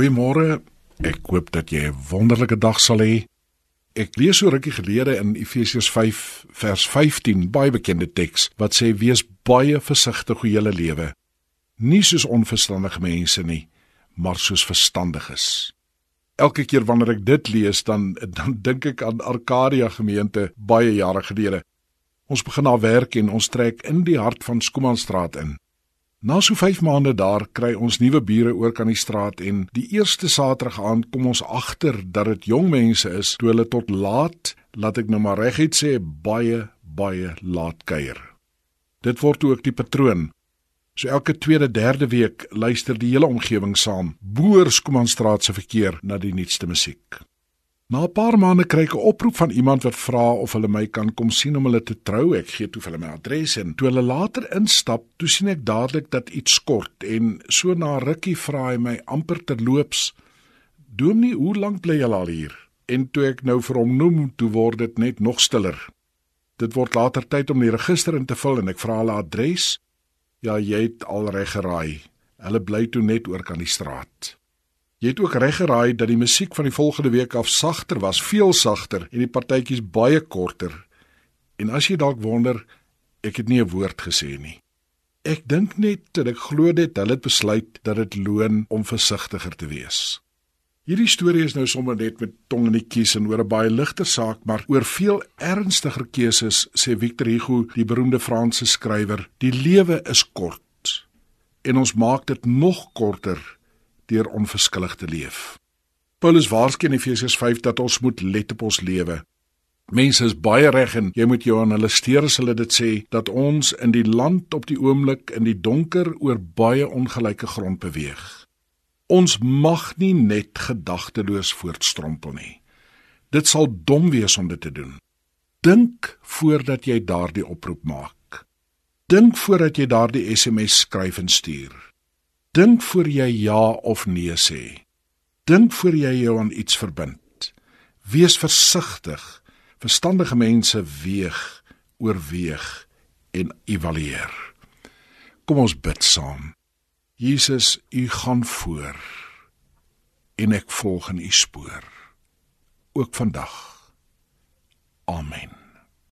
Goeiemôre. Ek hoop dat jy 'n wonderlike dag sal hê. Ek lees so rukkie gelede in Efesiërs 5 vers 15, baie bekende teks wat sê wees baie versigtig hoe jy lewe. Nie soos onverstandige mense nie, maar soos verstandiges. Elke keer wanneer ek dit lees, dan dan dink ek aan Arcadia gemeente baie jare gelede. Ons begin daar werk en ons trek in die hart van Skomanstraat in. Na so 5 maande daar kry ons nuwe bure oor kan die straat en die eerste Saterdag aand kom ons agter dat dit jong mense is toe hulle tot laat, laat ek nou maar reguit sê, baie baie laat kuier. Dit word ook die patroon. So elke tweede derde week luister die hele omgewing saam. Boers kom aan straat se verkeer na die nuutste musiek. Na 'n paar maande kry ek 'n oproep van iemand wat vra of hulle my kan kom sien om hulle te trou. Ek gee toe vir hulle my adres en toe hulle later instap, toe sien ek dadelik dat iets kort en so na rukkie vra hy my amper terloops: "Dominee, hoe lank bly jy al hier?" En toe ek nou vir hom noem, toe word dit net nog stiller. Dit word later tyd om die register in te vul en ek vra hulle adres. Ja, jy het al reg geraai. Hulle bly toe net oor kan die straat. Jy het ook reg geraai dat die musiek van die volgende week af sagter was, veel sagter en die partytjies baie korter. En as jy dalk wonder, ek het nie 'n woord gesê nie. Ek dink net dat ek glo dit hulle het besluit dat dit loon om versigtiger te wees. Hierdie storie is nou sommer net met tong in die kies en oor 'n baie ligter saak, maar oor veel ernstiger keuses sê Victor Hugo, die beroemde Franse skrywer, die lewe is kort en ons maak dit nog korter deur onverskillig te leef. Paulus waarsku in Efesiërs 5 dat ons moet let op ons lewe. Mense is baie reg en jy moet jou aan hulle steur as hulle dit sê dat ons in die land op die oomblik in die donker oor baie ongelyke grond beweeg. Ons mag nie net gedagteloos voortstrompel nie. Dit sal dom wees om dit te doen. Dink voordat jy daardie oproep maak. Dink voordat jy daardie SMS skryf en stuur. Dink voor jy ja of nee sê. Dink voor jy jou aan iets verbind. Wees versigtig. Verstandige mense weeg, oorweeg en evalueer. Kom ons bid saam. Jesus, U gaan voor en ek volg in U spoor. Ook vandag. Amen.